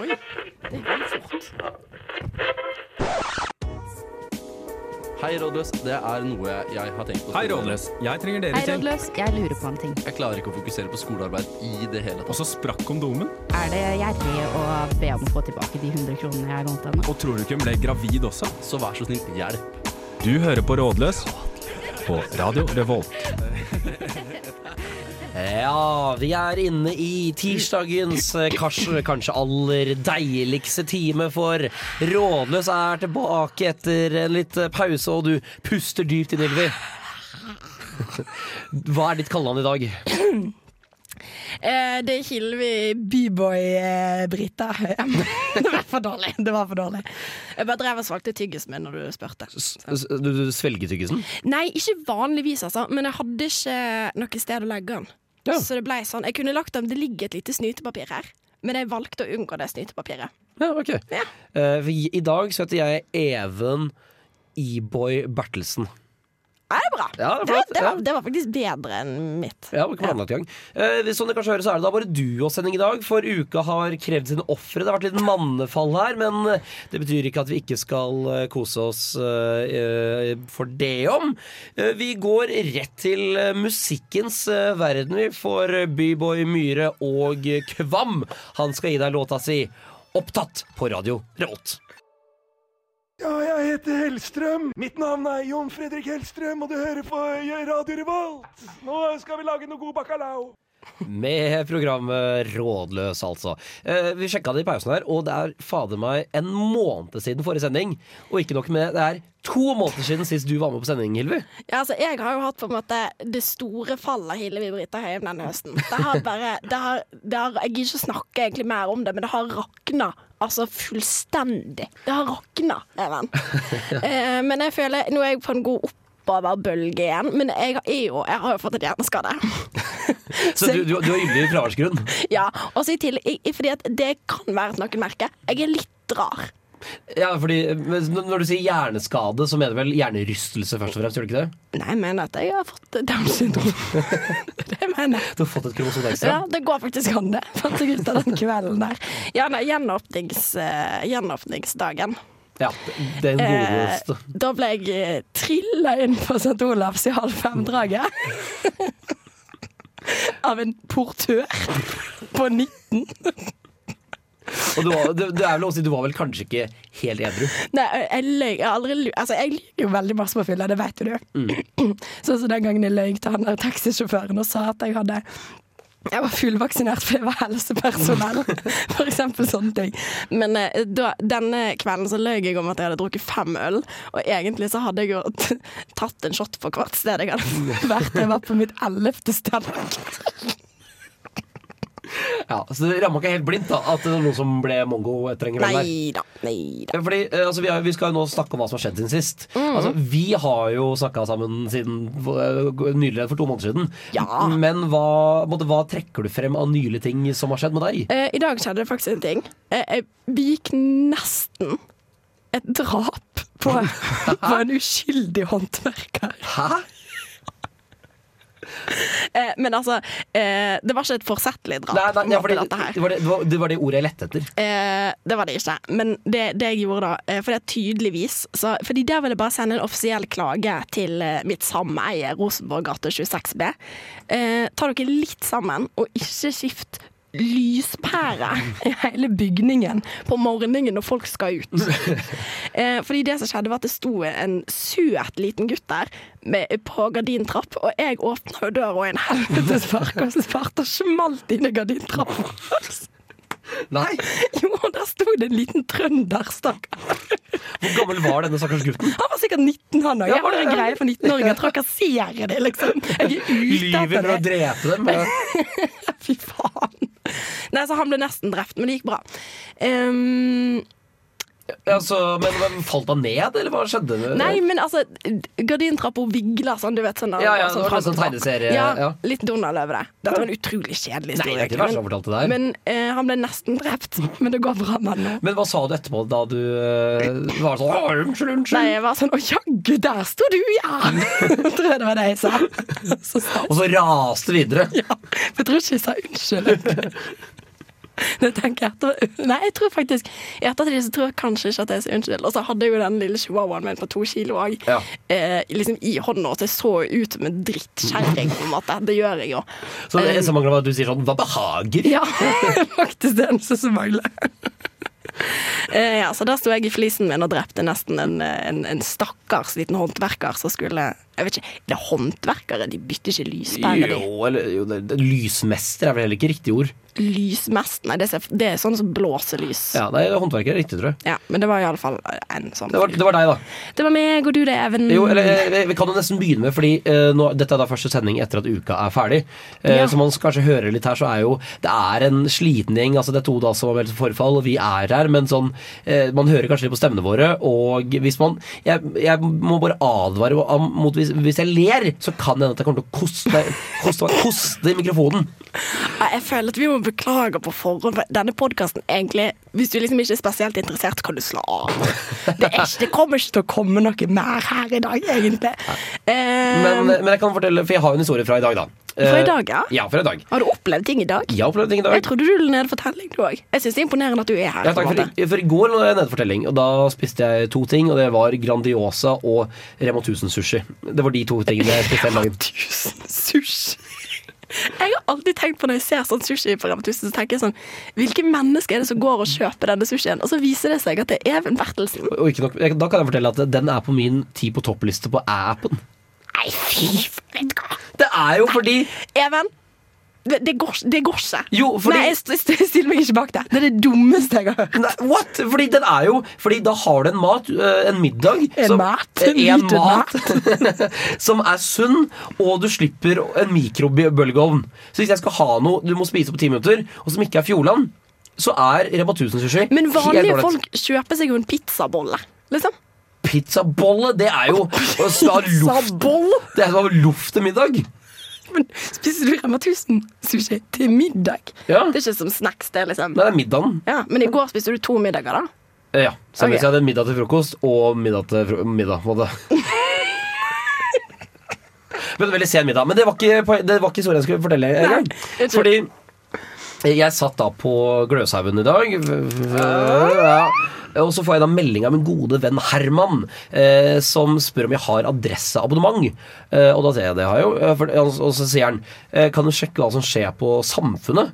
Oi, det gikk fort. Hei, Rådløs. Det er noe jeg har tenkt på. Hei, Rådløs. Jeg trenger Hei, til. rådløs. Jeg lurer på en ting. Jeg klarer ikke å fokusere på skolearbeid i det hele Og så sprakk kondomen. Er det gjerrig å be om å få tilbake de 100 kronene jeg lånte henne? Og tror du ikke hun ble gravid også? Så vær så snill, hjelp. Du hører på Rådløs på Radio Revolt. Ja, vi er inne i tirsdagens eh, kanskje, kanskje aller deiligste time, for Rådløs er tilbake etter en litt eh, pause, og du puster dypt inn, Ylvi. Hva er ditt kallenavn i dag? Eh, det er Hilvi Byboy-Brita. det var for dårlig. Det var for dårlig. Jeg bare drev og svalgte tyggisen min når du spurte. Du, du svelger tyggisen? Nei, ikke vanligvis, altså. Men jeg hadde ikke noe sted å legge den. Ja. Så det ble sånn. Jeg kunne lagt dem, Det ligger et lite snytepapir her. Men jeg valgte å unngå det snytepapiret. Ja, ok. Ja. Uh, I i dag så heter jeg Even E-boy Bertelsen. Er det bra? Ja, det er det, det, var, det var faktisk bedre enn mitt. Ja, ikke planlagt engang. Eh, som dere kanskje hører, så er det da bare duosending i dag, for uka har krevd sine ofre. Det har vært litt mannefall her, men eh, det betyr ikke at vi ikke skal eh, kose oss eh, eh, for det om. Eh, vi går rett til musikkens verden, vi, for Byboy Myhre og Kvam. Han skal gi deg låta si 'Opptatt' på radio Revolt. Ja, jeg heter Hellstrøm. Mitt navn er Jon Fredrik Hellstrøm, og du hører på Radio Revolt. Nå skal vi lage noe god bacalao. Med programmet Rådløs, altså. Eh, vi sjekka det i pausen her, og det er fader meg en måned siden forrige sending. Og ikke nok med det, det er to måneder siden sist du var med på sending, Hilvi. Ja, altså, jeg har jo hatt på en måte det store fallet av Hilvi Brita Høyem denne høsten. Det har bare det har, det har, Jeg gidder ikke snakke egentlig mer om det, men det har rakna. Altså fullstendig. Det har rakna, Even. eh, men jeg føler Nå er jeg på en god oppoverbølge igjen, men jeg, er jo, jeg har jo fått et hjerneskade. Så du, du, du har ymnig fraværsgrunn. ja, og så i tillegg Fordi at det kan være et merker Jeg er litt rar. Ja, fordi Når du sier hjerneskade, så mener du vel hjernerystelse først og fremst? gjør du ikke det? Nei, jeg mener at jeg har fått Downs syndrom. det mener jeg. Du har fått et kromosom ekstra? Ja, det går faktisk an, det. Fant jeg ut av den kvelden der. Ja, nei, gjenåpnings, uh, gjenåpningsdagen. Ja, den Eh, godeste. da ble jeg eh, trilla inn på St. Olavs i halv fem-draget. Av en portør på 19. Og du, var, du, du er vel også, du var vel kanskje ikke helt edru? Nei, jeg løy. Jeg aldri. Altså, jeg liker jo veldig masse på fylla, det vet jo du. Sånn som den gangen jeg løy til han der taxisjåføren og sa at jeg hadde jeg var fullvaksinert fordi jeg var helsepersonell. For eksempel sånne ting. Men eh, da, denne kvelden så løy jeg om at jeg hadde drukket fem øl. Og egentlig så hadde jeg jo tatt en shot på hvert sted jeg hadde vært. Jeg var på mitt ellevte sted. Ja, Så det ramma ikke helt blindt da at det var noen som ble mongo etter en kveld der? Neida, neida. Ja, Fordi, eh, altså, vi, har, vi skal jo nå snakke om hva som har skjedd siden sist. Altså, vi har jo snakka sammen siden eh, nylig, for to måneder siden. Ja. Men hva, på en måte, hva trekker du frem av nylige ting som har skjedd med deg? Eh, I dag skjedde det faktisk en ting. Eh, jeg begikk nesten et drap på, på en uskyldig håndverker. Hæ? Eh, men altså, eh, det var ikke et forsettlig drap. Nei, nei, ja, måte, her. det, var det, det, var, det ordet jeg lette etter. Eh, det var det ikke. Men det, det jeg gjorde da For det er tydeligvis så, Fordi der vil jeg bare sende en offisiell klage til mitt sameie Rosenborg gate 26B. Eh, ta dere litt sammen, og ikke skift lyspære i hele bygningen på morgenen når folk skal ut. Eh, fordi det som skjedde var at det sto en søt liten gutt der med, på gardintrapp, og jeg åpna jo døra og en helvetes og smalt inn i gardintrappen. Nei! Jo, der sto det en liten trønder, stakkar. Hvor gammel var denne stakkars gutten? Han var sikkert 19, han òg. Jeg har en greie for 19-åringer. Trakasserer det, liksom. Jeg er ute Lyver å etter det. drepe dem? Fy faen. Nei, så han ble nesten drept, men det gikk bra. Ehm, Altså, men, men Falt han ned, eller hva skjedde? nei, men altså Gardintrappa vigla sånn, du vet. Sånn, Ja, ja, sånn det var nesten tegneserie, Ja, ja. Litt Donald over det. Dette var en utrolig kjedelig Nei, historie. det er ikke det der. men eh, han ble nesten drept. Men det går bra med nå. Men hva sa du etterpå, da du øh, var sånn Unnskyld, unnskyld. Nei, jeg var sånn Å jaggu, der sto du, ja! tror jeg det var det jeg sa. Så så. Og så raste videre. ja. Jeg tror ikke jeg sa unnskyld. Det tenker jeg etter Nei, jeg tror faktisk I ettertid så tror jeg kanskje ikke at jeg sier unnskyld. Og så hadde jeg jo den lille chihuahuaen min på to kilo òg Ja. eh, liksom i hånda, så jeg så ut som en drittkjerring. på en måte. Det gjør jeg jo. Så det eneste mangler var at du sier sånn Hva behager? Ja, faktisk det eneste som mangler. Eh, ja, så der sto jeg i flisen min og drepte nesten en, en, en stakkars liten håndverker som skulle Jeg vet ikke, er det håndverkere? De bytter ikke lyspærer, de. Jo, eller jo, det, det, Lysmester er vel heller ikke riktig ord. Lysmest Nei, det er, det er sånn som blåser lys. Ja, nei, Håndverker er riktig, tror jeg. Ja, men det var i alle fall en sånn Det var, det var deg, da. Det var meg, og du det, Even. Jo, eller eh, Vi kan jo nesten begynne med, fordi uh, nå, dette er da første sending etter at uka er ferdig. Uh, Ja. Så man kanskje høre litt her, så er jo Det er en sliten gjeng. altså Det er to da som har meldt forfall, og vi er her, men sånn uh, Man hører kanskje litt på stemmene våre, og hvis man Jeg, jeg må bare advare mot hvis, hvis jeg ler, så kan det hende at jeg kommer til å koste, koste, koste mikrofonen. Jeg føler at vi må beklage på forhånd. For denne podkasten egentlig Hvis du liksom ikke er spesielt interessert, kan du slå av. Det, ikke, det kommer ikke til å komme noe mer her i dag, egentlig. Eh, Men, men jeg kan fortelle, for jeg har jo en historie fra i dag, da. Fra i Eh, dag, ja? Ja, fra i dag. Har du opplevd ting i dag? Jeg har opplevd ting i dag. Jeg trodde du ville ned fortelling, du òg. Jeg syns det er imponerende at du er her. Ja, takk, for, i, for I går lå jeg nede for telling, og da spiste jeg to ting. Og det var Grandiosa og Rema 1000-sushi. Det var de to tingene jeg spiste hele dagen. Tusen sushi. Jeg har alltid tenkt på Når jeg ser sånn sushi på Rema 1000, så tenker jeg sånn Hvilke mennesker er det som går og kjøper denne sushien? Og så viser det seg at det er Even Bertelsen. Og ikke nok, da kan jeg fortelle at den er på min ti på toppliste på appen. Nei, fy vet du hva. Det er jo fordi Even, det, det, går, det går ikke. Jo, fordi- Nei, jeg, jeg stiller meg ikke bak det. Det er det dummeste jeg har hørt. Nei, What? Fordi den er jo Fordi da har du en mat, øh, en middag En som, mat? En, En mat, mat Som er sunn, og du slipper en mikrobølgeovn. Så hvis jeg skal ha noe du må spise på ti minutter, og som ikke er Fjordland, så er Rema 1000-sushi Men vanlige folk kjøper seg jo en pizzabolle, liksom. Pizzabolle, det er jo luft, Pizzabolle? Det er som å ha luft til middag. Men spiser du Rema 1000-sushi til middag? Ja. Det er ikke som snacks, det, liksom. Nei, det er middagen. Ja, men i går spiste du to middager, da. Eh, Ja. Så Ok. hvis jeg hadde middag til frokost og middag til middag. på. Men veldig sen middag. Men det var ikke, det var ikke historien jeg skulle fortelle engang. Fordi jeg satt da på Gløshaugen i dag. Ja. Og så får jeg da melding av min gode venn Herman, eh, som spør om jeg har adresseabonnement. Eh, og da sier jeg det har jeg jo. eh, og så sier han eh, kan du sjekke hva som skjer på Samfunnet.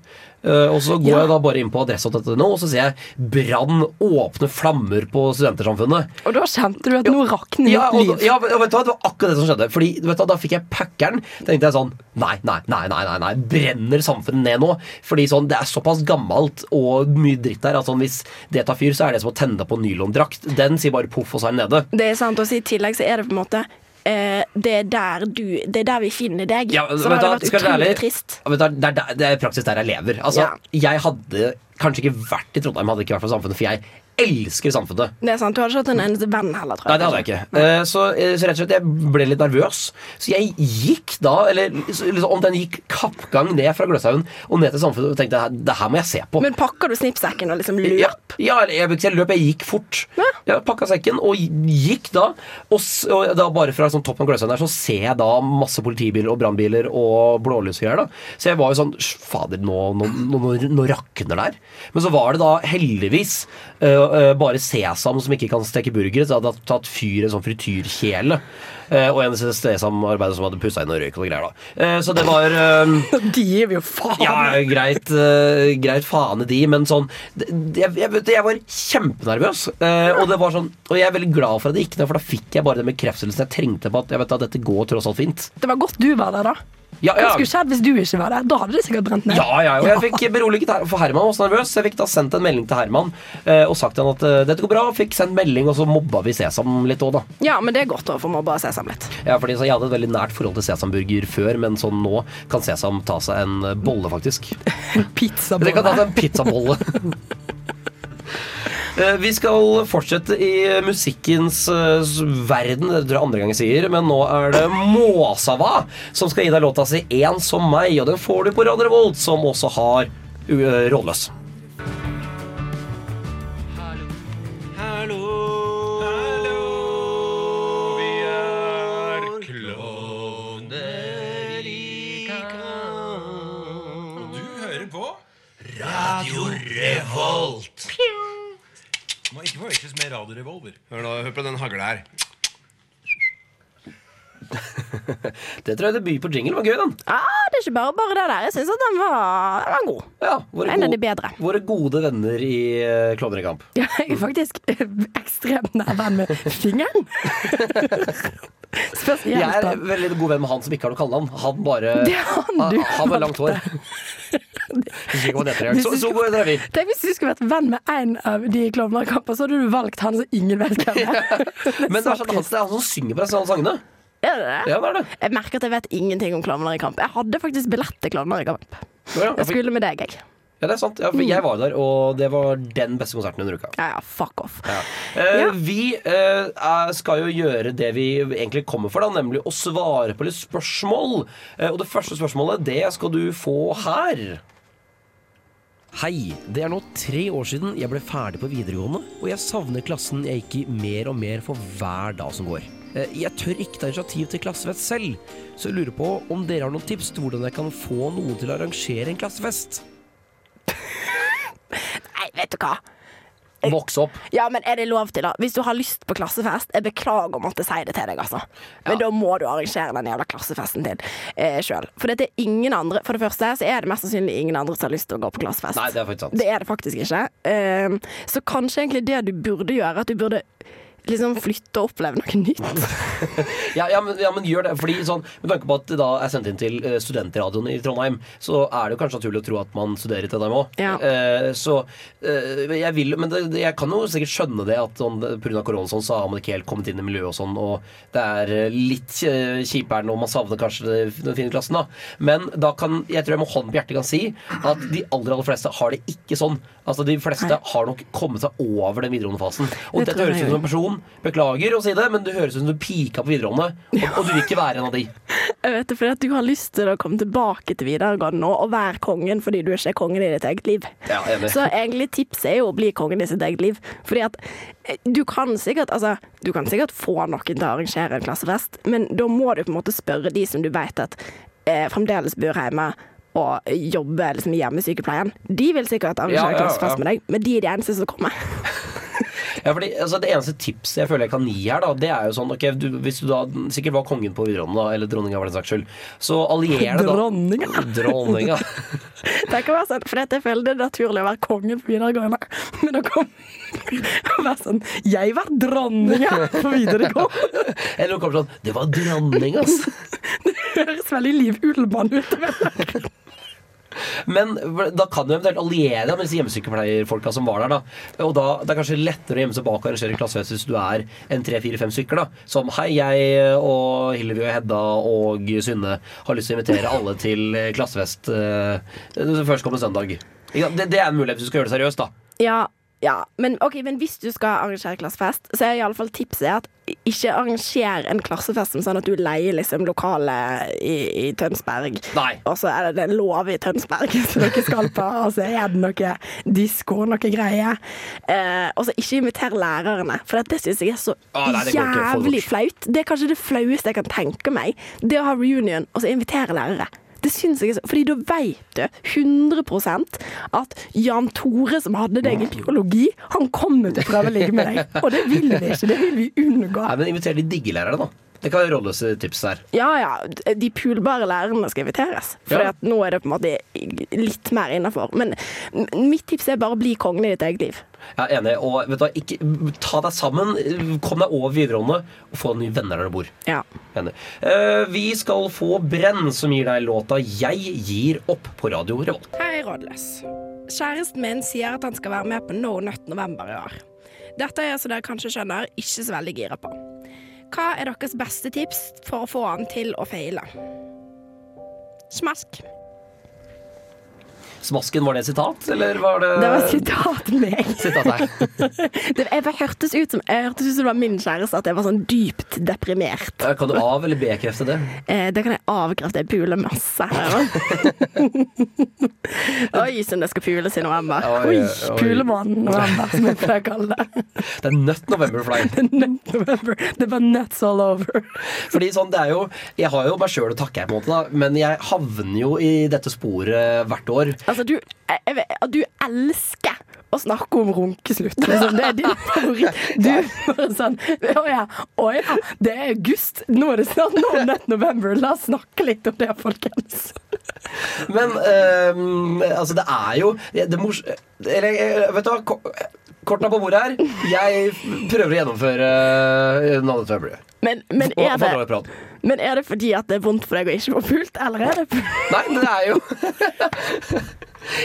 Eh, og så går Ja. jeg da bare inn på adresse.no, og så sier jeg 'Brann åpne flammer på Studentersamfunnet'. Og da kjente du at noe rakner Ja, ditt liv. ja, vet du hva, det var akkurat det som skjedde. Fordi vet du, Da fikk jeg packeren. Tenkte jeg sånn Nei, nei, nei, nei, nei, nei. brenner samfunnet ned nå? Fordi sånn, det er såpass gammelt og mye dritt der at sånn, hvis det tar fyr, så er det som å tenne på nylondrakt. Den sier bare poff, og så er den nede. Det er sant, og I tillegg så er det på en måte det, er der du, det er der vi finner deg. Ja, så det hadde vært utrolig trist. Ja, du Det er, det er praksis der jeg lever. Altså, Ja. Jeg hadde kanskje ikke vært i Trondheim, hadde ikke vært for Samfunnet, for jeg elsker Samfunnet. Det er sant, Du hadde ikke hatt en eneste venn heller, tror jeg. Nei, det hadde jeg ikke. Eh, Så, eh, så rett og slett, jeg ble litt nervøs. Så jeg gikk da, eller liksom, om den gikk kappgang ned fra Gløshaugen og ned til Samfunnet, og tenkte det her må jeg se på. Men pakker du snippsekken og liksom løp? ja, ja jeg, jeg løp, jeg gikk fort. Ja. Jeg pakka sekken og gikk da. Og, og da bare fra sånn toppen av Gløshaugen der så ser jeg da masse politibiler og brannbiler og blålysgreier. Så jeg var jo sånn Fader, nå, nå, nå, nå, rakner det her. Men så var det da heldigvis øh, øh, bare Sesam som ikke kan steke burgere, så hadde hadde tatt fyr i en sånn frityrkjele. Uh, og en Sesam-arbeider som hadde pussa inn og røyk og greier. da Eh, Så det var De gir vi jo faen ja, greit, greit faen i de, men sånn jeg, jeg, jeg var kjempenervøs. og, det var sånn, og jeg er veldig glad for at det gikk ned, for da fikk jeg bare den bekreftelsen jeg trengte på at jeg vet at dette går tross alt fint. Det var godt du var der, da. Ja, Hva skulle skjedd hvis du ikke var der? Da hadde det sikkert brent ned. Ja, ja, og jeg fikk beroliget her, for Herman var også nervøs. Jeg fikk da sendt en melding til Herman eh, og sagt til han at eh, dette går bra. Fikk sendt melding, og så mobba vi Sesam litt òg, da. Ja, men det er godt å få mobba Sesam litt. Ja, fordi så Jeg hadde et veldig nært forhold til sesamburger før, men sånn nå kan Sesam ta seg en eh, bolle, faktisk. Pizzabolle. Det kan ta seg en pizzabolle. Eh, Vi skal fortsette i musikkens eh, verden, det tror jeg andre gang jeg sier. Men nå er det Måsava som skal gi deg låta si 'En som meg'. Og den får du på Radio Revolt, som også har uh, Rådløs. Må med Radio Revolver. Hør nå, hør på den hagla her. Det tror jeg debut på jingle var gøy, den. Ja, det er ikke bare bare det der. Jeg syns at den var, den var god. Ja, våre, En av de gode, bedre. våre gode venner i uh, Klovnekamp. Ja, jeg er faktisk ekstremt nær venn med fingeren. Spesielt. Jeg er en veldig god venn med han som ikke har noe kallenavn. Han bare Det er han du Han med langt hår. Så. Så, gode er vi. Tenk hvis du skulle vært venn med en av de i Klovnekampen, så hadde du valgt han som ingen vet hvem er. Men det er, sånn, han, han som synger på disse sangene. Er det det? Ja, det er det. Jeg merker at jeg vet ingenting om Klovner i kamp. Jeg hadde faktisk billett til Klovner i kamp. Ja, Jeg skulle med deg, jeg. Ja, det er sant. Ja, for jeg var der, og det var den beste konserten under uka. Ja, ja, fuck off. Ja. Eh. Vi eh, skal jo gjøre det vi egentlig kommer for, da, nemlig å svare på litt spørsmål. Eh, og det første spørsmålet, det skal du få her. Hei. Det er nå tre år siden jeg ble ferdig på videregående, og jeg savner klassen jeg gikk i mer og mer for hver dag som går. Eh, Jeg tør ikke ta initiativ til klassefest selv, så jeg lurer på om dere har noen tips til hvordan jeg kan få noen til å arrangere en klassefest. Nei, vet du hva. Voks opp. Ja, men er det lov til, da? Hvis du har lyst på klassefest, jeg beklager å måtte si det til deg, altså. Men da må du arrangere den jævla klassefesten din eh, sjøl. For det er ingen andre For det første så er det mest sannsynlig ingen andre som har lyst til å gå på klassefest. Nei, det er faktisk sant. Det er det faktisk ikke. Eh, så kanskje egentlig det du burde gjøre, at du burde liksom flytte og oppleve noe nytt. Ja, ja, men, ja, men gjør det. Fordi sånn, Med tanke på at det da er sendt inn til eh, studentradioen i Trondheim, så er det jo kanskje naturlig å tro at man studerer i Trondheim òg. Ja. så eh, jeg vil Men det, jeg kan jo sikkert skjønne det at sånn, pga. korona sånn, så har man ikke helt kommet inn i miljøet og sånn, og det er eh, litt eh, kjipere nå, man savner kanskje den fine klassen, da. Men da kan jeg tror jeg med hånden på hjertet kan si at de aller, aller fleste har det ikke sånn. Altså De fleste har nok kommet seg over den videregående fasen. Og Det dette høres ut som en person Beklager å si det, men du høres ut som du pika på videregående, og, og du vil ikke være en av de. Jeg vet det, fordi at Du har lyst til å komme tilbake til videregående nå og være kongen fordi du ikke er kongen i ditt eget liv. Ja. Så egentlig tipset er jo å bli kongen i sitt eget liv. Fordi at eh, du kan sikkert altså, du kan sikkert få noen til å arrangere en klassefest, men da må du på en måte spørre de som du vet at eh, fremdeles bor hjemme og jobber liksom i sykepleien. De vil sikkert arrangere Ja, ja, ja. klassefest med deg, men de er de eneste som kommer. Ja, fordi, altså, det eneste tipset jeg føler jeg kan gi her, da, det er jo sånn ok, du, Hvis du da sikkert var kongen på videregående, da, eller dronninga for den saks skyld, så allier deg da Dronninga. Dronninga. Det kan være sånn, for jeg føler det er naturlig å være kongen på videregående. Men å komme være sånn Jeg var dronninga på videregående. Eller hun kommer sånn Det var dronninga, ass! Det høres veldig Liv Ullmann ut. Men da kan du eventuelt alliere deg med disse hjemmesykepleierfolka som var der. da Og da det er kanskje lettere å gjemme seg bak og arrangere klassefest hvis du er en tre-fire-fem stykker. Som hei, jeg og Hillevi og Hedda og Synne har lyst til å invitere alle til klassefest uh, førstkommende søndag. Det, det er en mulighet hvis du skal gjøre det seriøst, da. Ja, ja. Men, okay, men hvis du skal arrangere klassefest, så er iallfall tipset at ikke arranger en klassefest som sånn at du leier liksom lokalet i, i Tønsberg. Nei. Og så er det en låve i Tønsberg som dere skal på, og så er det noe disko og noe greier. Eh, og så ikke inviter lærerne, for det syns jeg er så Ah, nei, jævlig flaut. Det er kanskje det flaueste jeg kan tenke meg. Det å ha reunion og så invitere lærere. Det syns jeg Fordi da vet du 100% at Jan Tore, som hadde deg i biologi, han kommer til å prøve å ligge med deg. Og det vil vi ikke. Det vil vi unngå. Nei, men Inviter de diggelærerne, da. Det kan være rådløse tips her. Ja ja, de pulbare lærerne skal inviteres. For Ja. nå er det på en måte litt mer innafor. Men mitt tips er bare å bli kongen i ditt eget liv. Jeg er enig. Og vet du hva, ikke, ta deg sammen, kom deg over videregående og få nye venner der du bor. Ja. Enig. Eh, vi skal få Brenn, som gir deg låta 'Jeg gir opp' på Radio Revolt. Hei, rådløs. Kjæresten min sier at han skal være med på No Nut November i år. Dette er, som dere kanskje skjønner, ikke så veldig gira på. Hva er deres beste tips for å få han til å feile? Smask. Smasken, var det et sitat, eller var det Det var sitat meg. Det, jeg hørtes ut som Jeg hørtes ut som det var min kjæreste, at jeg var sånn dypt deprimert. Kan du av- eller bekrefte det? Eh, det kan jeg avkrefte. Jeg puler masse her. Oi, som det skal pules i november. Oi, Oi, oi. pulemåneden november, som jeg pleier å kalle det. Det er nødt Novemberfly. Nut november. Det var nuts all over. Fordi sånn, det er jo Jeg har jo meg sjøl å takke, på en måte, da, men jeg havner jo i dette sporet hvert år. Altså, du, jeg, jeg du elsker å snakke om runkeslutt. Liksom. Det er din favoritt. Du bare sånn Å ja, å ja, det er august. Nå er det snart nå nett november. La oss snakke litt om det, folkens. Men um, altså, det er jo det, mors... Eller, eh, vet du hva? Kortene på bordet her. Jeg prøver å gjennomføre Nå navnet til February. Men, men, er det. Men er det fordi at det er vondt for deg å ikke få pult, eller er det Nei, det er jo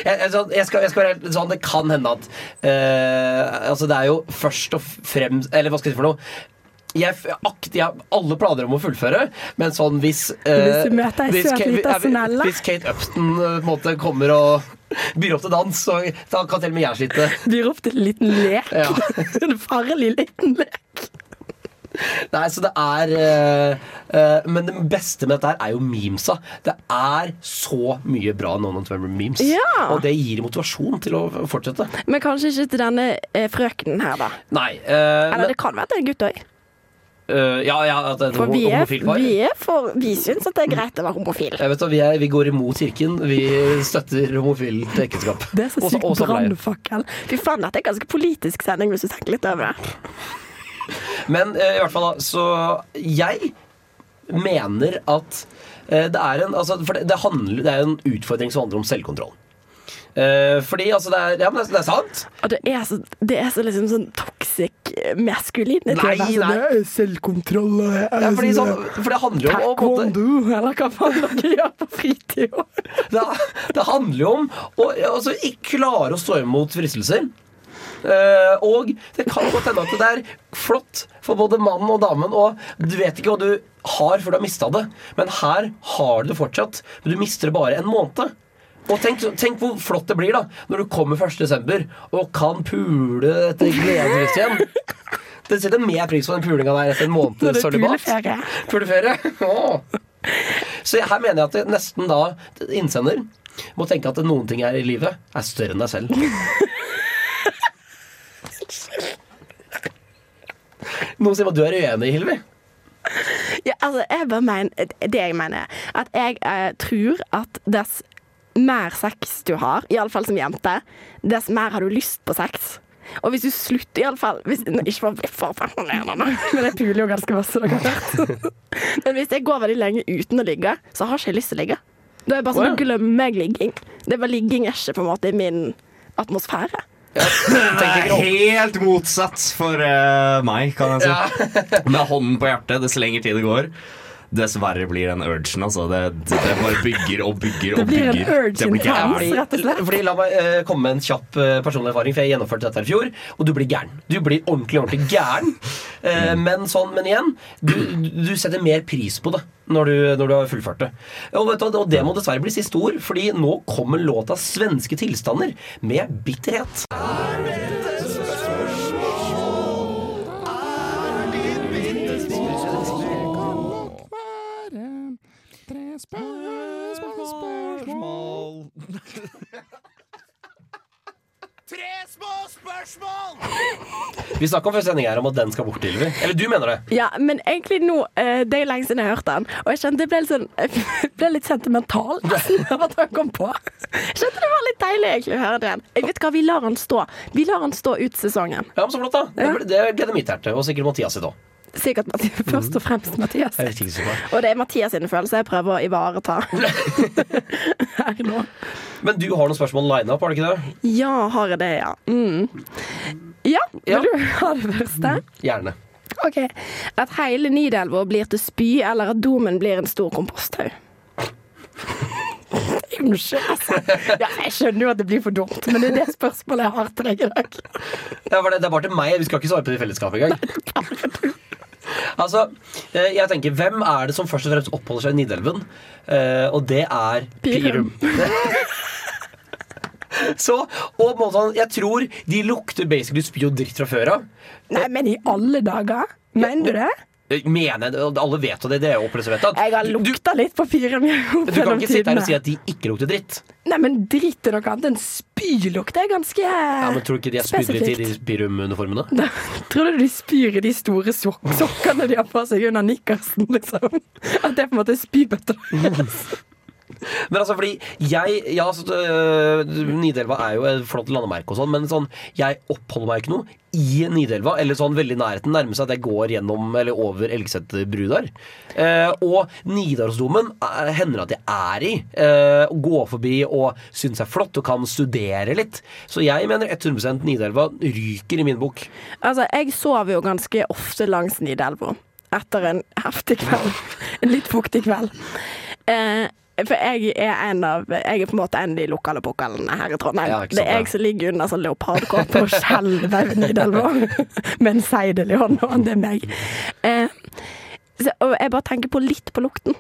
jeg, jeg, jeg, skal, jeg skal være helt sånn Det kan hende at uh, Altså, det er jo først og fremst Eller hva skal jeg si for noe? Jeg, akt, jeg har alle planer om å fullføre, men sånn hvis eh, Hvis du møter ei søt lita snella. Hvis Kate Upton eh, på en måte kommer og byr opp til dans, så da kan til og med jeg slite. byr opp til en liten lek? Ja. en farlig liten lek. Nei, så det er uh, uh, Men det beste med dette her er jo memesa. Det er så mye bra No November memes. Ja. Og det gir motivasjon til å fortsette. Men kanskje ikke til denne uh, frøkenen her, da. Nei. Eller men, det kan være det er gutt òg. ja, ja, at det er For vi er, vi er for Vi syns at det er greit å være homofil. Jeg vet, da, vi, er, vi går imot kirken. Vi støtter homofilt ekteskap. Det er så sykt brannfakkel. Fy faen, dette er ganske politisk sending, hvis du tenker litt over det. Men eh, i hvert fall da, så jeg mener at eh, det er en altså, For det, det, handler, det er en utfordring som handler om selvkontroll. Eh, fordi altså det er, ja, men det, er- sant. Og det er så, det er så liksom sånn toxic. Nei, er sånn, nei. det er Selvkontroll det er Ja, fordi, sånn, sånn, for det handler jo om Taekwondo, eller hva faen dere gjør på fritida. det, det handler jo om å altså, ikke klare å stå imot fristelser. Eh, og det kan godt hende at det er flott for både mannen og damen, og du vet ikke hva du har før du har mista det. Men her har du det fortsatt, men du mister det bare en måned. Og tenk, tenk hvor flott det blir da når du kommer 1. desember og kan pule etter gledeslyst igjen. Det setter mer pris på den pulinga der etter en måned sølibat. puleferie. Puleferie. Så her mener jeg at det nesten da innsender må tenke at noen ting her i livet er større enn deg selv. Noen sier at du er uenig, Hilvi. Ja, altså, jeg bare mener, det jeg mener, er at jeg eh, tror at dess mer sex du har, iallfall som jente, dess mer har du lyst på sex. Og hvis du slutter, iallfall Ikke for å bli for fascinerende, men jeg puler jo ganske masse, dere har hørt. Men hvis jeg går veldig lenge uten å ligge, så har ikke jeg lyst til å ligge. Da er jeg bare sånn, Å, ja. glemmer jeg ligging. Det er bare ligging er ikke på en måte i min atmosfære. Det er helt motsatt for uh, meg, kan jeg si. Med hånden på hjertet, dess lenger tid det går, dess verre blir den urgen. Altså. Det, det, det bare bygger og bygger og bygger. Det blir en gærent. Fordi, rett og slett. fordi La meg uh, komme med en kjapp uh, personlig erfaring, for jeg gjennomførte dette her i fjor. Og du blir gæren. Du blir ordentlig ordentlig gæren. Eh, men, sånn, men igjen, du, du setter mer pris på det når du, når du har fullført det. Og, vet du, og det må dessverre bli siste ord, fordi nå kommer låta 'Svenske tilstander' med bitterhet. Vi snakka før sending her om at den skal bort, Ylvi. Eller du mener det? Ja, men egentlig nå eh, Det er lenge siden jeg hørte den, og jeg kjente jeg ble litt sånn Jeg ble litt sentimental nesten av at han kom på. Jeg kjente det var litt deilig egentlig å høre den. Jeg vet hva, Vi lar han stå. Vi lar han stå ut sesongen. Ja, men Så flott, da. Det, det gleder mitt hjerte, og sikkert Mathias sitt òg. Sikkert Mathias, først og fremst Mathias. Og det er Mathias sine følelser jeg prøver å ivareta her nå. Men du har noen spørsmål line up, har du ikke det? Ja, har jeg det, ja. Mm. Ja, vil du ha det første? Gjerne. OK. At hele Nidelva blir til spy, eller at domen blir en stor komposthaug? Unnskyld, altså. Ja, jeg skjønner jo at det blir for dumt, men det er det spørsmålet jeg har til deg i dag. Ja, det, det er bare til meg. Vi skal ikke svare på det i fellesskap engang. Altså, eh, jeg tenker, Hvem er det som først og fremst oppholder seg i Nidelven? Eh, og det er Pirum. Så, og på en måte, sånn, Jeg tror de lukter basically spy og dritt fra før av. Nei, men i alle dager? Mener du det? Eh, Mener Alle vet jo det. Det er jo opplest. Jeg har lukta litt på Pirum du kan ikke sitte her og si at de ikke lukter dritt. Nei, men dritt er noe annet enn spylukt. Er ganske Ja, men Tror du ikke de er spydd i de Spesifikt. Pirum-uniformene? Tror du de spyr i de store sok sokkene de har på seg under nikkersen, liksom? At det er på en måte spybøtta deres? Men altså, fordi jeg Ja, altså, Nidelva er jo et flott landemerke og sånn, men sånn Jeg oppholder meg ikke noe i Nidelva, eller sånn veldig nærheten. Nærmer seg at jeg går gjennom eller over Elgseter bru der. Eh, og Nidarosdomen eh, hender at jeg er i. Eh, går forbi og syns er flott og kan studere litt. Så jeg mener 100% Nidelva ryker i min bok. Altså, jeg sover jo ganske ofte langs Nidelva etter en heftig kveld. En litt fuktig kveld. Eh, for jeg er en av Jeg er på en måte en av de lokale pukkalene her i Trondheim. Ja, sant, det er jeg som ligger under sånn leopardkåpe og skjelver Nidelva med en seidel i hånda. Det er meg. Eh, så, og jeg bare tenker på litt på lukten.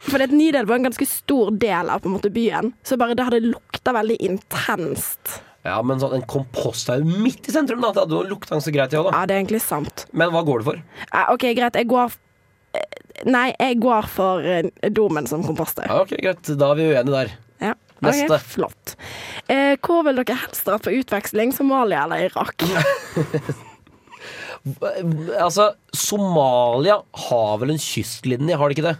For Nidelva er en ganske stor del av måte byen, så bare det hadde lukta veldig intenst. Ja, men sånn, en komposthaug midt i sentrum, da. Det hadde lukta ganske greit, ja, da. Ja, det er egentlig sant. Men hva går det for? Eh, OK, greit. Jeg går eh, Nei, jeg går for eh, domen som komposter. Ok, Greit, da er vi uenige der. Ja. Neste. Ok, flott. Eh, hvor vil dere helst dra på utveksling? Somalia eller Irak? Altså, Somalia har vel en kystlinje, har de ikke det?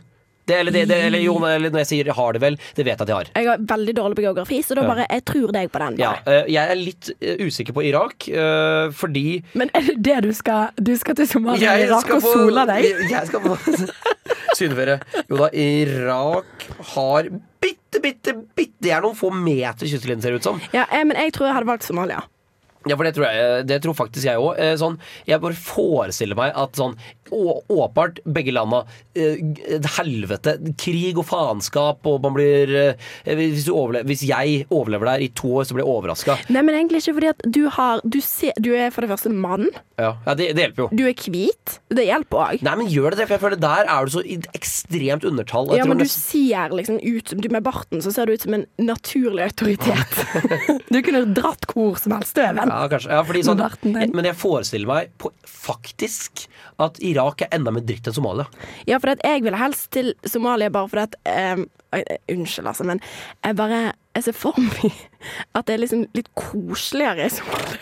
Det, eller, det, det eller jo, eller når jeg sier har det vel, det vet jeg at jeg har. Jeg er veldig dårlig på geografi, så da bare jeg tror deg på den. Ja, eh, jeg er litt eh, usikker på Irak, eh, fordi Men er det det du skal Du skal til Somalia Jeg og Irak og sole deg? Jeg skal på sydenferie. Jo da, Irak har bitte, bitte, bitte Det er noen få meter kystlinje, ser det ut som. Ja, men jeg tror jeg hadde valgt Somalia. Ja, for det tror, jeg, det tror faktisk jeg òg. Sånn, jeg bare forestiller meg at sånn Åpenbart begge landa eh, helvete, krig og faenskap, og man blir eh, hvis, du overle hvis jeg overlever der i to år, så blir jeg overraska. Nei, men egentlig ikke fordi at du har Du, ser, du er for det første mann. Ja, ja det, det hjelper jo. Du er hvit. Det hjelper òg. Nei, men gjør det det? For jeg føler der er du så ekstremt undertall. Ja, men du nesten- ser liksom ut du Med barten så ser du ut som en naturlig autoritet. du kunne dratt hvor som helst, du, Even. Ja, kanskje. Ja, fordi sånn, men jeg forestiller meg på, faktisk at Irak er enda mer dritt enn Somalia. Ja, for jeg ville helst til Somalia bare fordi at ehm, Unnskyld, altså, men jeg bare Jeg ser for meg at det er liksom litt koseligere i Somalia.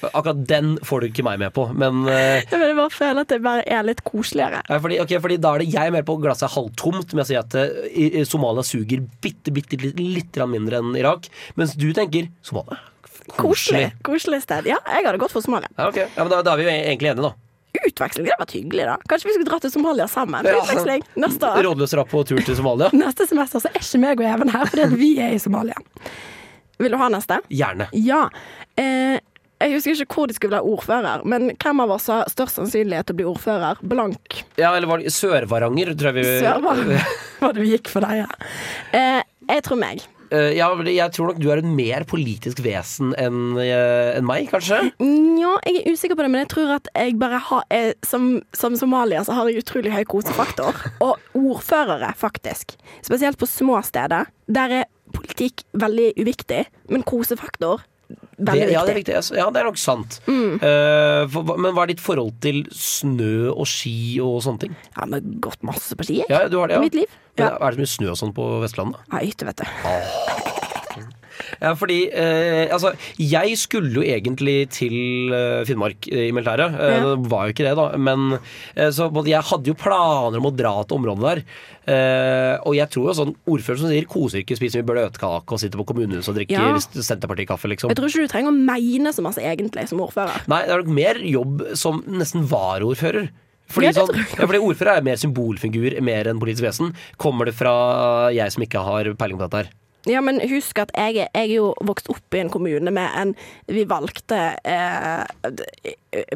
Akkurat den får du ikke meg med på, men eh, Jeg bare føler at det bare er litt koseligere. Ja, fordi, ok, fordi Da er det jeg mer på glasset er halvtomt med å si at eh, Somalia suger bitte, bitte litt, litt mindre enn Irak. Mens du tenker Somalia. Koselig. Koselig sted. Ja, jeg hadde gått for Somalia. Ja, okay. ja, men da, da er vi jo egentlig enige, da. Utveksling, det hadde vært hyggelig, da. Kanskje vi skulle dratt til Somalia sammen? Ja. Utveksling neste år. Rådløs rapp på tur til Somalia? Neste semester så er ikke meg og Even her, fordi vi er i Somalia. Vil du ha neste? Gjerne. Ja. Eh, jeg husker ikke hvor de skulle være ordfører, men hvem av oss har størst sannsynlighet til å bli ordfører? Blank. Ja, eller var det Sør-Varanger, tror jeg vi Sørvaranger var det vi gikk for deg, ja. Eh, jeg tror meg. Eh, ja, jeg tror nok du er en mer politisk vesen enn en meg, kanskje? Nja, jeg er usikker på det, men jeg tror at jeg bare har eh, som, som somalier så har jeg utrolig høy kosefaktor. Og ordførere, faktisk. Spesielt på små steder. Der er politikk veldig uviktig, men kosefaktor veldig Det, ja, det er viktig. viktig. Ja, det er nok sant. Eh, for, men hva er ditt forhold til snø og ski og sånne ting? Ja, men gått masse på ski, jeg. Ja, du har det, ja. I mitt liv. Men Ja. Er det så mye snø og sånn på Vestlandet? Ja, hytte, vet du. Ja, fordi eh, Altså, jeg skulle jo egentlig til eh, Finnmark eh, i militæret. Eh, Ja. Det var jo ikke det, da. Men eh, så både jeg hadde jo planer om å dra til området der. Eh, og jeg tror jo sånn ordfører som sier koser ikke, spiser mye bløtkake og sitter på kommunehuset og drikker Ja. Senterpartikaffe, liksom. Jeg tror ikke du trenger å mene så masse egentlig som ordfører. Nei, det er nok mer jobb som nesten varaordfører. Fordi, sånn, ja, fordi ordfører er mer symbolfigur mer enn politisk vesen. Kommer det fra jeg som ikke har peiling på dette her? Ja, men husk at jeg, jeg er jo vokst opp i en kommune med en Vi valgte eh,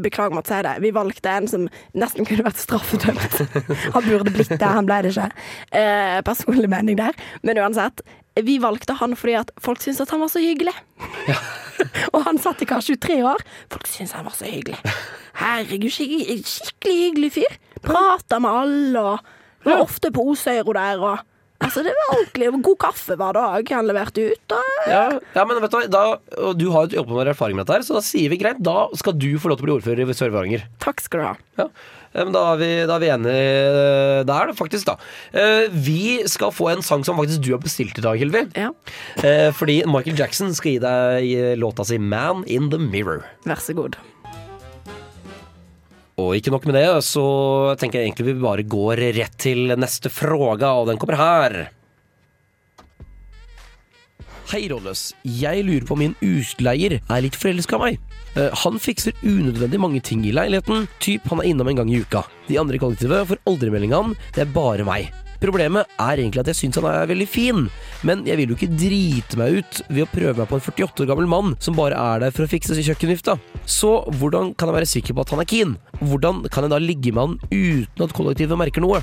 Beklager meg å si det. Vi valgte en som nesten kunne vært straffedømt. Han burde blitt det, han ble det ikke. Eh, personlig mening der. Men uansett. Vi valgte han fordi at folk syntes at han var så hyggelig. og han satt i kanskje 23 år. Folk syntes han var så hyggelig. Herregud, skikkelig, skikkelig hyggelig fyr. Prata med alle og var ofte på Osøyro der og Altså, det var ordentlig. God kaffe hver dag han leverte ut. Og Ja, ja men vet du da, og du har jo åpenbar erfaring med dette, her så da sier vi greit. Da skal du få lov til å bli ordfører i Sør-Varanger. takk skal du ha. Ja. Da er, vi, da er vi enige eh, der, faktisk, da. Eh, Vi skal få en sang som faktisk du har bestilt i dag, Hilvi. Ja, Eh, Fordi Michael Jackson skal gi deg låta si 'Man in the Mirror'. vær så god. Og ikke nok med det, så tenker jeg egentlig vi bare går rett til neste fråga, og den kommer her. Hei, Rolles. Jeg lurer på om min utleier er litt forelska i meg. Eh, Han fikser unødvendig mange ting i leiligheten. Typ han er innom en gang i uka. De andre i kollektivet får aldri melding av han. Det er bare meg. Problemet er egentlig at jeg syns han er veldig fin, men jeg vil jo ikke drite meg ut ved å prøve meg på en 48 år gammel mann som bare er der for å fikse kjøkkenvifta. Så hvordan kan jeg være sikker på at han er keen? Hvordan kan jeg da ligge med han uten at kollektivet merker noe?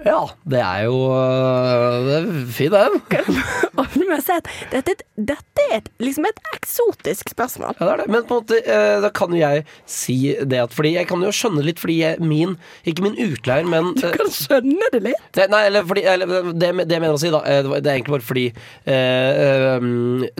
Ja, det er jo øh, Det er fin at dette, dette er et, liksom et eksotisk spørsmål. Ja, det er det. Men på en måte, eh, da kan jo jeg si det at Fordi jeg kan jo skjønne litt, fordi jeg, min Ikke min utleier, men Du eh, kan skjønne det litt. det, Nei, eller fordi eller, det, det jeg mener å si, da, det er egentlig bare fordi eh,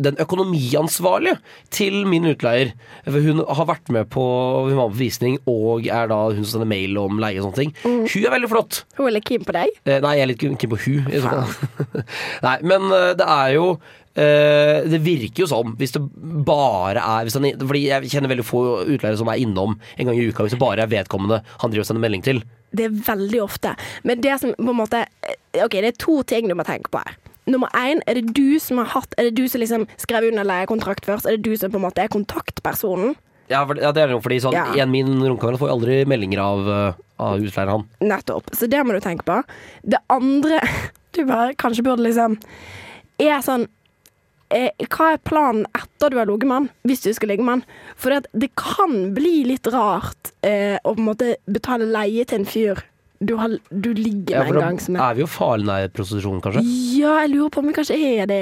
den økonomiansvarlige til min utleier Hun har vært med på Hun var på visning og er da hun som sender mail om leie og sånne ting. Hun er veldig flott. Hun er litt keen på deg. Eh, nei, jeg er litt keen på hun. i så fall. nei, men eh, det er jo eh, det virker jo som, hvis det bare er hvis han, Fordi jeg kjenner veldig få utleiere som er innom en gang i uka, hvis det bare er vedkommende han driver og sender melding til. Det er veldig ofte. Men det som på en måte Ok, det er to ting du må tenke på her. Nummer én, er det du som har hatt Er det du som liksom skrev under leiekontrakt først? Er det du som på en måte er kontaktpersonen? Ja, for, ja det er jo fordi sånn, Ja. En min romkamerat får jo aldri meldinger av, uh, av utleieren han. Nettopp. Så det må du tenke på. Det andre du bare kanskje burde liksom Er sånn eh, Hva er planen etter du har ligget med han, hvis du skal ligge med han? For det, det kan bli litt rart eh, å på en måte betale leie til en fyr du, har, du ligger Ja, med for en gang som er er vi jo farlig nær prostitusjon, kanskje. Ja, jeg lurer på om det kanskje er det.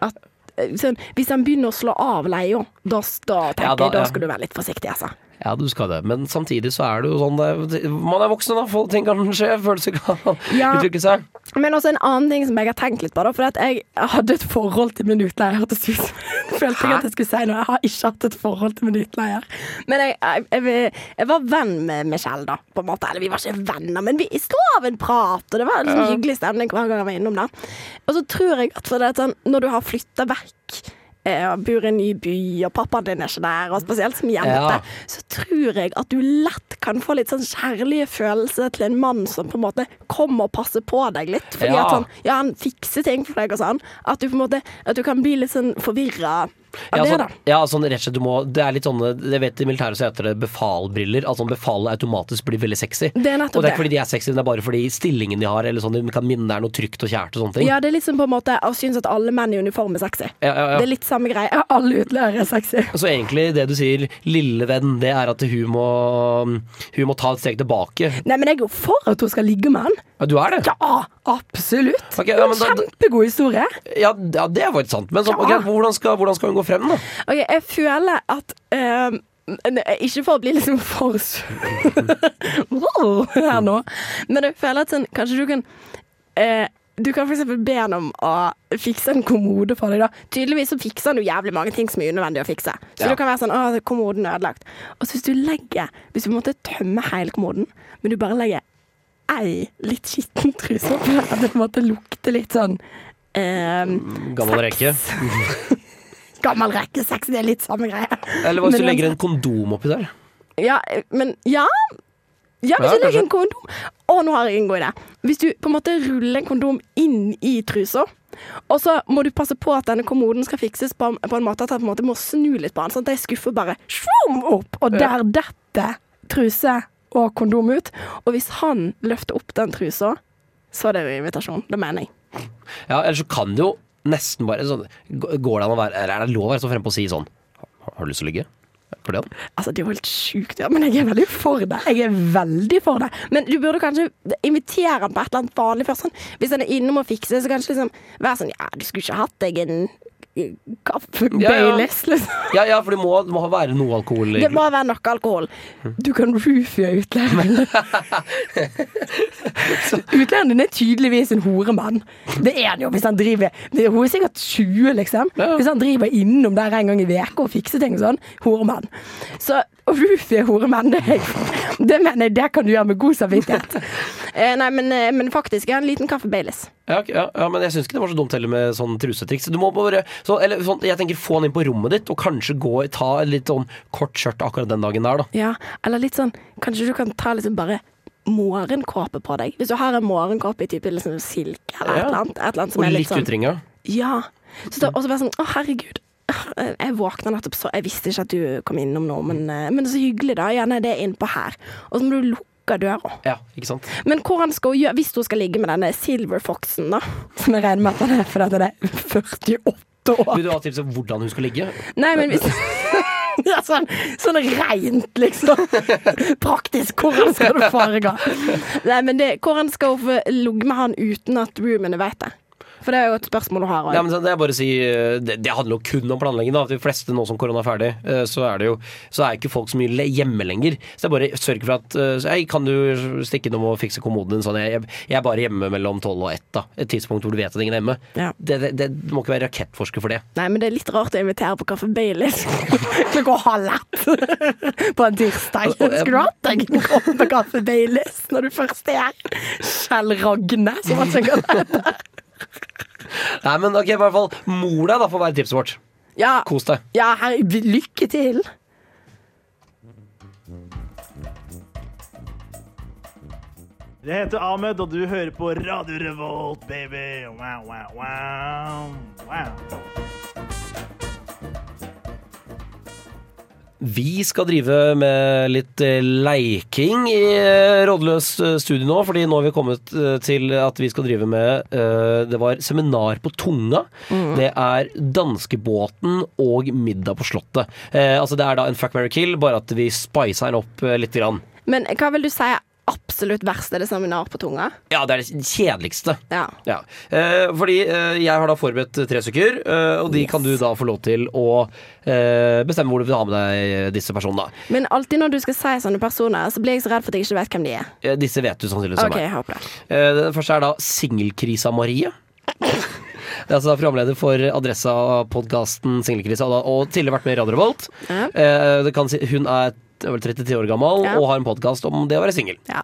At, eh, hvis han begynner å slå av leia, da, da tenker Ja, da- jeg da ja. skal du være litt forsiktig, altså. Ja, du skal det. Men samtidig så er det jo sånn det, Man er voksen, da. Folk, ting kan skje. Følelser kan Ja. uttrykke seg. Men også en annen ting som jeg har tenkt litt på, da. For at jeg hadde et forhold til min utleier. Hørtes ut som Følte jeg at jeg skulle si noe. Jeg har ikke hatt et forhold til min utleier. Men jeg, jeg, jeg, jeg var venn med Michelle, da. På en måte. Eller vi var ikke venner, men vi sto av en prat, og det var en sånn hyggelig stemning hver gang jeg var innom der. Og så tror jeg at for det sånn, når du har flytta vekk og bor i en ny by, og pappaen din er ikke der, og spesielt som jente, Ja. så tror jeg at du lett kan få litt sånn kjærlige følelser til en mann som på en måte kommer og passer på deg litt. Fordi Ja. at han, ja, han fikser ting for deg og sånn. At du på en måte At du kan bli litt sånn forvirra Ja, sånn, ja, sånn rett og slett du må Det er litt sånne Jeg vet i militæret så heter det befalbriller. Altså befalet automatisk blir veldig sexy. Det er nettopp og det er ikke fordi de er sexy, det er bare fordi stillingen de har, eller sånn, de kan minne deg noe trygt og kjært og sånne ting. Ja, det er sånn på en måte å synes at alle menn i uniform er sexy. Ja, ja, ja. Det er litt samme greie. Alle utlærere er sexy. Så egentlig det du sier, lille venn, det er at hun må Hun må ta et steg tilbake. Nei, men jeg er jo for at hun skal ligge med han. Ja, du er det? Ja, absolutt. Okay, ja, da- Kjempegod historie. Ja, ja det er faktisk sant. Men så, okay, hvordan, skal, hvordan skal hun gå frem, da? Ok, jeg føler at ne- Ikke for å bli liksom for wow, her nå, men jeg føler at sånn Kanskje du kan eh, Du kan eksempel be han om å fikse en kommode for deg. da Tydeligvis så fikser han jo jævlig mange ting som er unødvendig å fikse. Så Ja. det kan være sånn Å, kommoden er ødelagt. Og så hvis du legger Hvis du på en måte tømmer hele kommoden, men du bare legger ei litt skitten truse at det på en måte lukter litt sånn eh, Gammel rekke. Gammel rekke sex, det er litt samme greie. Eller hva hvis du legger en kondom oppi der? Ja, men ja. Ja, hvis Ja, du legger kanskje. en kondom Å, nå har jeg en god idé. Hvis du på en måte ruller en kondom inn i trusa, og så må du passe på at denne kommoden skal fikses på, på en måte at han på en måte må snu litt på den, sånn at jeg skuffer bare svum opp, og der detter truse og kondom ut. Og hvis han løfter opp den trusa, så er det jo invitasjon. Det mener jeg. Ja, ellers så kan det jo nesten bare sånn, Går det an å være Eller er det lov å være så frempå på å si sånn Har du lyst til å ligge? For det? Altså, Det er jo helt sjukt, ja, men jeg er veldig for det. Jeg er veldig for det. Men du burde kanskje invitere han på et eller annet vanlig først. Sånn. Hvis han er innom og fikser, så kanskje liksom være sånn Ja, du skulle ikke hatt deg en kaffe Ja, ja. Baileys, liksom. Ja, ja, for det må, må være noe alkohol. i- Det må være nok alkohol. Du kan roofie utleieren din er tydeligvis en horemann. Det er han jo hvis han driver det, Hun er sikkert 20, liksom. Ja. Hvis han driver innom der en gang i veka og fikser ting og sånn. Horemann. Så å roofie horemenn, det, det mener jeg det kan du gjøre med god samvittighet. Eh, nei, men, eh, men faktisk, jeg har en liten kaffe Baileys. Ja, ja, ja, men jeg syns ikke det var så dumt heller med sånn trusetriks. Du må bare så, eller, sånn, Jeg tenker få han inn på rommet ditt, og kanskje gå ta et litt sånn kort skjørt akkurat den dagen der, da. Ja, eller litt sånn Kanskje du kan ta liksom bare morgenkåpe på deg. Hvis du har en morgenkåpe i type liksom silke eller et eller annet. Et eller annet som Og litt litt sånn utringa. Ja. Så da, og så bare sånn Å, herregud. Jeg våkna nettopp, så jeg visste ikke at du kom innom nå, men, eh, men så hyggelig, da. Gjerne det er innpå her. Og så må du lukke døra. Ja, ikke sant? Men hvordan skal hun gjøre, hvis hun skal ligge med denne Silver Foxen, da? Som jeg regner med at han er fordi han er 48 år. Vil du ha tips om hvordan hun skal ligge? Nei, men hvis sånn, sånn rent, liksom. Praktisk. Hvordan skal du foregå? Nei, men det, hvordan skal hun få ligge med han uten at roomene vet det? For det er jo et spørsmål du har. Ja, men det, er bare å si, eh, det, det handler jo kun om planlegging. Da. De fleste nå som korona er ferdig, eh, så er det jo Så er ikke folk så mye hjemme lenger. Så det er bare sørg for at eh, Hei, kan du stikke innom og fikse kommoden din? Sånn, jeg, jeg, er bare hjemme mellom tolv og ett. da Et tidspunkt hvor du vet at ingen er hjemme. Ja. Det, det, det, du må ikke være rakettforsker for det. Nei, men det er litt rart å invitere på Kaffe Baileys klokka halv ett på en tirsdag. Skulle du hatt deg på Kaffe Baileys når du først er her? Kjell Ragne, som han synger det. Nei, men ok, i hvert fall mor deg, da, får være tipset vårt. Ja, Kos deg. ja hei, lykke til. Jeg heter Ahmed, og du hører på Radio Revolt, baby. Wow, wow, wow. wow. Vi skal drive med litt eh, leiking i eh, Rådløs eh, studio nå, fordi nå har vi kommet til at vi skal drive med Det var seminar på Tunga. Det er danskebåten og middag på Slottet. Altså Det er da en fuck, marry, kill, bare at vi spicer den opp lite. Grann. Men hva vil du si absolutt verste Er det seminar på tunga? Ja, det er det kjedeligste. Ja. Ja. Eh, fordi eh, jeg har da forberedt tre stykker, eh, og de kan du da få lov til å eh, bestemme hvor du vil ha med deg disse personene. Men alltid når du skal si sånne personer, så blir jeg så redd for at jeg ikke vet hvem de er. Eh, disse vet du sannsynligvis Okay, jeg håper det. Eh, Den første er da Singelkrisa Marie. Det er altså programleder for Adressa-podkasten Singelkrisa, og, da- og tidligere vært med i Radio Revolt. Ja. Eh, det kan si, hun er er vel 33 år gammel Ja. og har en podkast om det å være singel. Ja.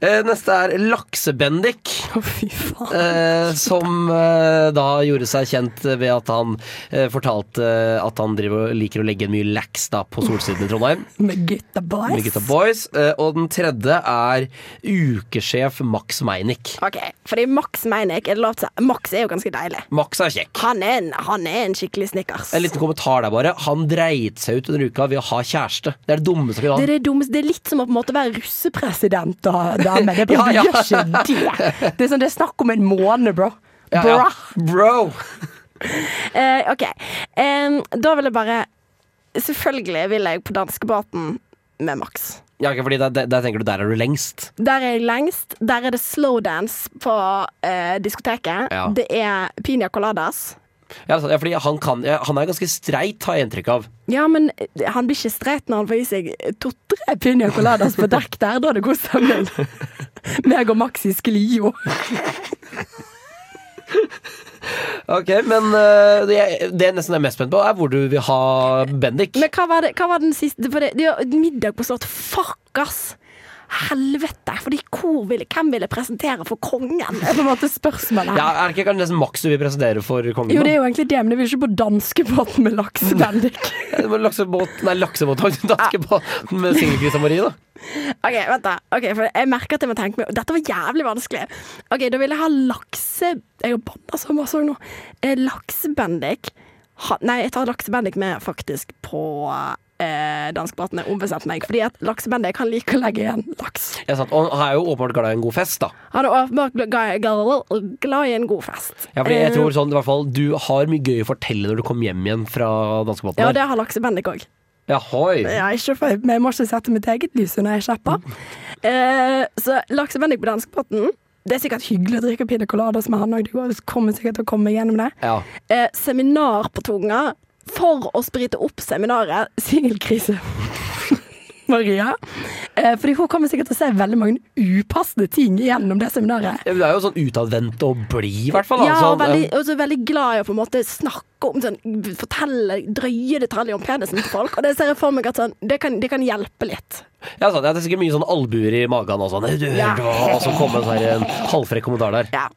Eh, neste er Laksebendik. oh. Eh, som eh, da gjorde seg kjent ved at han eh, fortalte at han driver, liker å legge mye laks da på Solsiden i Trondheim. Med gutta boys. Med gutta boys. Eh, og den tredje er ukesjef Max Meinick. Ok, fordi Max Meinick er lov til Max er jo ganske deilig. Max er kjekk. Han er en, han er en skikkelig snickers. En liten kommentar der bare. Han dreit seg ut under uka ved å ha kjæreste. Det er det dummeste Det kan er det dummeste. Det er litt som å på en måte være russepresident da, dame. Det Ja, ja. Gjør ikke det. Det er sånn, det er snakk om en måned, bro. Bra. ja. Bro! uh, ok. Um, da vil jeg bare Selvfølgelig vil jeg på danskebåten med Max. Ja, fordi der, der, der tenker du der er du lengst. Der er jeg lengst. Der er det slowdance på uh, diskoteket. Ja. Det er piña coladas. Ja, fordi han, kan, han er ganske streit, har jeg inntrykk av. Ja, men eh, han blir ikke streit når han får i seg to-tre piña coladas på dekk der. Da er det god stemning. Meg og Max i jo Ok, Men uh, det, jeg- det jeg nesten er mest spent på, er hvor du vil ha Bendik. Men hva var, det, hva var den siste? For det, det middag på slott. Fuck, ass! Helvete! Fordi hvor ville, hvem ville presentere for kongen? Det er på en måte spørsmålet. Ja, Er det ikke nesten Max du vil presentere for kongen? Jo, det er jo egentlig det, men jeg vil ikke på danskebåten med laksebendik. Det var Laksebåt, nei, laksebåten Danskebåten med Singelkrisa Marie, da. ok, vent da. Okay, for jeg merker at jeg må tenke meg Dette var jævlig vanskelig. Ok, Da vil jeg ha lakse... Jeg har banna så masse nå. Eh, Laksebendik. Ha, nei, jeg tar laksebendik med faktisk på eh, danskebåtene ombestemte meg. Fordi at laksebandet kan like å legge igjen laks. Ja, sant. Og han er jo åpenbart glad i en god fest, da. Han er åpenbart glad, i en god fest. Ja, fordi jeg Eh, tror sånn, i hvert fall Du har mye gøy å fortelle når du kommer hjem igjen fra danskebåten. Ja, det har laksebandet òg. Jahoi. Ja, ikke for, jeg må ikke sette mitt eget lys under ei kjeppe. Eh, så laksebendik på danskebåten Det er sikkert hyggelig å drikke piña coladas med han òg. Det kommer sikkert til å komme gjennom det. Ja. Eh, seminar på tunga for å sprite opp seminaret. Singelkrise. Maria. Eh, fordi hun kommer sikkert til å se veldig mange upassende ting gjennom det seminaret. Ja, men Du er jo sånn utadvendt og blid, i hvert fall. da. Ja, Sånn, og veldig, og så veldig glad i å på en måte snakke om sånn, Fortelle drøye detaljer om penisen til folk. Og det ser jeg for meg at sånn, det, kan, det kan hjelpe litt. Ja, sånn, ja, det er sikkert mye sånn albuer i magen og sånn. Ja. Og så kommer en sånn en halvfrekk kommentar der. Ja.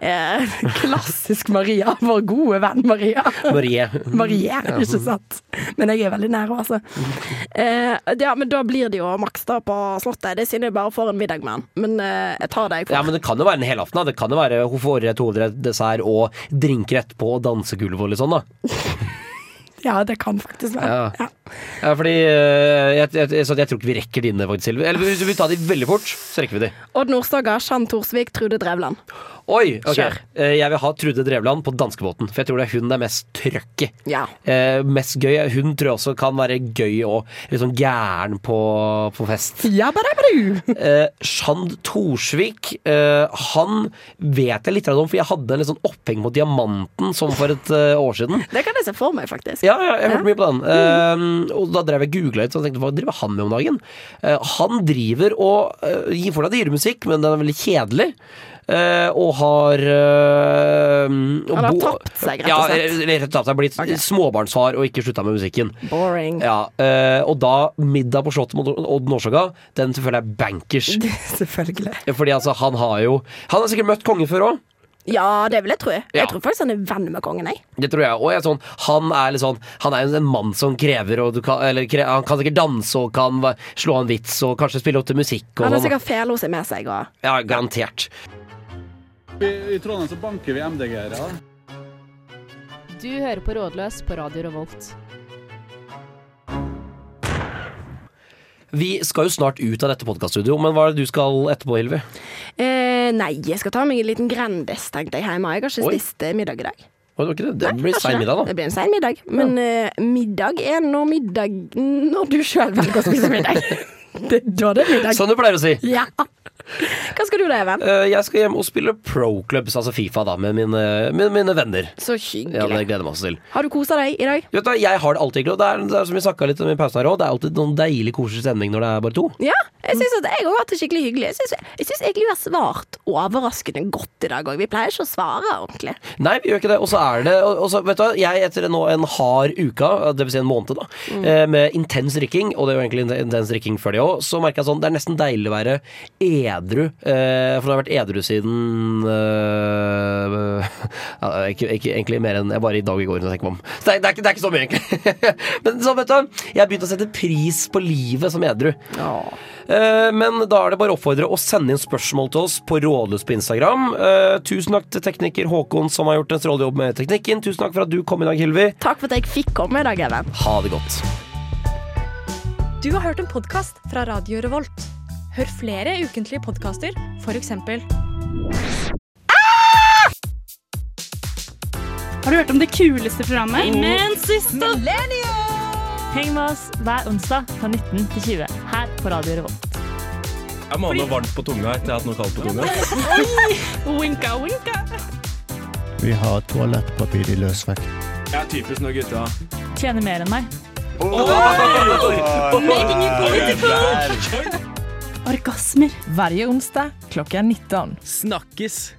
Eh, klassisk Maria. Vår gode venn Maria. Marie. Marie, ikke sant? Men jeg er veldig nær henne, altså. Eh, ja, men da blir det jo maks da på Slottet. Det er synd jeg bare får en middag med han. Men eh, jeg tar det jeg får. Ja, men det kan jo være en helaften. Det kan jo være hun får et hovedrett, dessert og drinker etterpå og dansegulv og litt sånn, da. Ja, det kan faktisk være. Ja. Ja. Ja, fordi jeg, jeg, jeg, jeg tror ikke vi rekker dine, faktisk, Silve. Eller hvis vi tar de veldig fort, så rekker vi de. Odd Nordstoga, Jean Thorsvik, Trude Drevland. Oi! ok. Kjør. Eh, Jeg vil ha Trude Drevland på danskebåten, for jeg tror det er hun det er mest trøkk i. Ja. Eh, mest gøy. Hun tror jeg også kan være gøy og litt sånn gæren på, på fest. Jabba-dabba-du! Eh, Sjand Thorsvik, eh, han vet jeg litt om, for jeg hadde en litt sånn oppheng mot Diamanten som for et eh, år siden. Det kan jeg se for meg, faktisk. Ja, ja, jeg hørte mye på den. Eh, og da drev jeg googla litt og tenkte hva driver han med om dagen? Eh, han driver og eh, gir for deg dyremusikk, men den er veldig kjedelig. Uh, og har uh, Han har tapt seg, rett og slett. Ja, tapt seg. Blitt okay. småbarnsfar og ikke slutta med musikken. Boring. Ja, uh, og da middag på Slottet mot Odd Norsaga, den selvfølgelig er bankers. Selvfølgelig. Fordi altså, han har jo Han har sikkert møtt kongen før òg. Ja, det vil jeg tro. Jeg Ja. tror faktisk han er venn med kongen, jeg. Det tror jeg. Og jeg er sånn, han er litt sånn Han er en mann som krever og du kan, eller, Han kan sikkert danse og kan slå en vits og kanskje spille opp til musikk. Og Han har sånn. sikkert fela seg med seg og Ja, garantert. I, I Trondheim så banker vi MDG-ere. Du hører på Rådløs på Radio Revolt. Vi skal jo snart ut av dette podkaststudioet, men hva er det du skal etterpå, Hilvi? eh, Nei, jeg skal ta meg en liten Grandis, tenkte jeg hjemme. Jeg har ikke spist eh, middag i dag. Det, det. det Nei, blir sein middag, da. Det blir en sein middag. Men eh, middag er når middag Når du sjøl velger å spise middag. Det, da er det middag. Sånn du pleier å si. Ja. Hva skal du da, Even? Eh, Jeg skal hjem og spille pro clubs, altså Fifa, da, med mine, med mine venner. Så Ja, det gleder jeg meg til. Har du kosa deg i dag? Vet du, Jeg har det alltid hyggelig, og det er, det er som vi snakka litt om i pausen her òg, det er alltid noen deilig koselig stemning når det er bare to. Ja, jeg syns jeg òg har hatt det skikkelig hyggelig. Jeg syns, jeg syns egentlig vi har svart overraskende godt i dag òg. Vi pleier ikke å svare ordentlig. Nei, vi gjør ikke det. Og så er det og og så, vet du, hva, Jeg etter nå en hard uke, dvs. Si en måned, da, mm. med intens drikking, og det er jo egentlig intens drikking før det òg, så merker jeg sånn det er nesten deilig å være edru. Eh, for nå har jeg vært edru siden eh, ja, ikke, ikke, Egentlig mer enn jeg bare i dag i går. Det er, det er, ikke, det er ikke så mye, egentlig. Men så, vet du, jeg har begynt å sette pris på livet som edru. Eh, Men da er det bare å oppfordre å sende inn spørsmål til oss på Rådløs på Instagram. Eh, Tusen takk til tekniker Håkon som har gjort en strålende jobb med teknikken. Tusen takk for at du kom i dag, Hilvi. Takk for at jeg fikk komme i dag, Even. Ha det godt. Du har hørt en podkast fra Radio Revolt. Hør flere ukentlige podkaster, f.eks. Har du hørt om det kuleste programmet? Men siste Heng med oss hver onsdag fra 19 til 20 her på Radio Revolt. Jeg må ha noe varmt på tunga etter jeg har hatt noe kaldt på tunga. Winka, winka. Vi har toalettpapir i løsvekt. Jeg er typisk når gutta Tjener mer enn meg. Making it political! Orgasmer. Varje onsdag klokka 19. Snackis